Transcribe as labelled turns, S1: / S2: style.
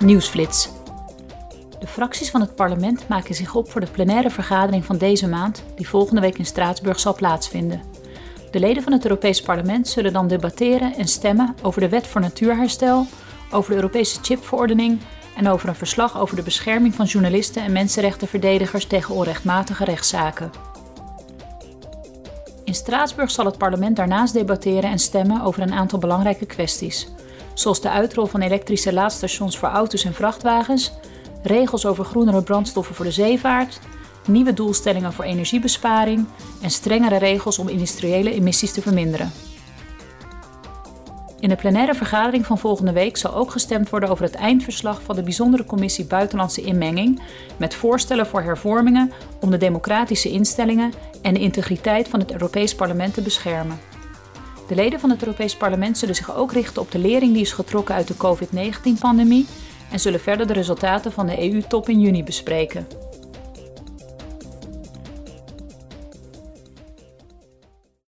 S1: Nieuwsflits. De fracties van het parlement maken zich op voor de plenaire vergadering van deze maand, die volgende week in Straatsburg zal plaatsvinden. De leden van het Europees Parlement zullen dan debatteren en stemmen over de Wet voor Natuurherstel, over de Europese chipverordening en over een verslag over de bescherming van journalisten en mensenrechtenverdedigers tegen onrechtmatige rechtszaken. In Straatsburg zal het parlement daarnaast debatteren en stemmen over een aantal belangrijke kwesties, zoals de uitrol van elektrische laadstations voor auto's en vrachtwagens, regels over groenere brandstoffen voor de zeevaart, nieuwe doelstellingen voor energiebesparing en strengere regels om industriële emissies te verminderen. In de plenaire vergadering van volgende week zal ook gestemd worden over het eindverslag van de Bijzondere Commissie Buitenlandse Inmenging met voorstellen voor hervormingen om de democratische instellingen en de integriteit van het Europees Parlement te beschermen. De leden van het Europees Parlement zullen zich ook richten op de lering die is getrokken uit de COVID-19-pandemie en zullen verder de resultaten van de EU-top in juni bespreken.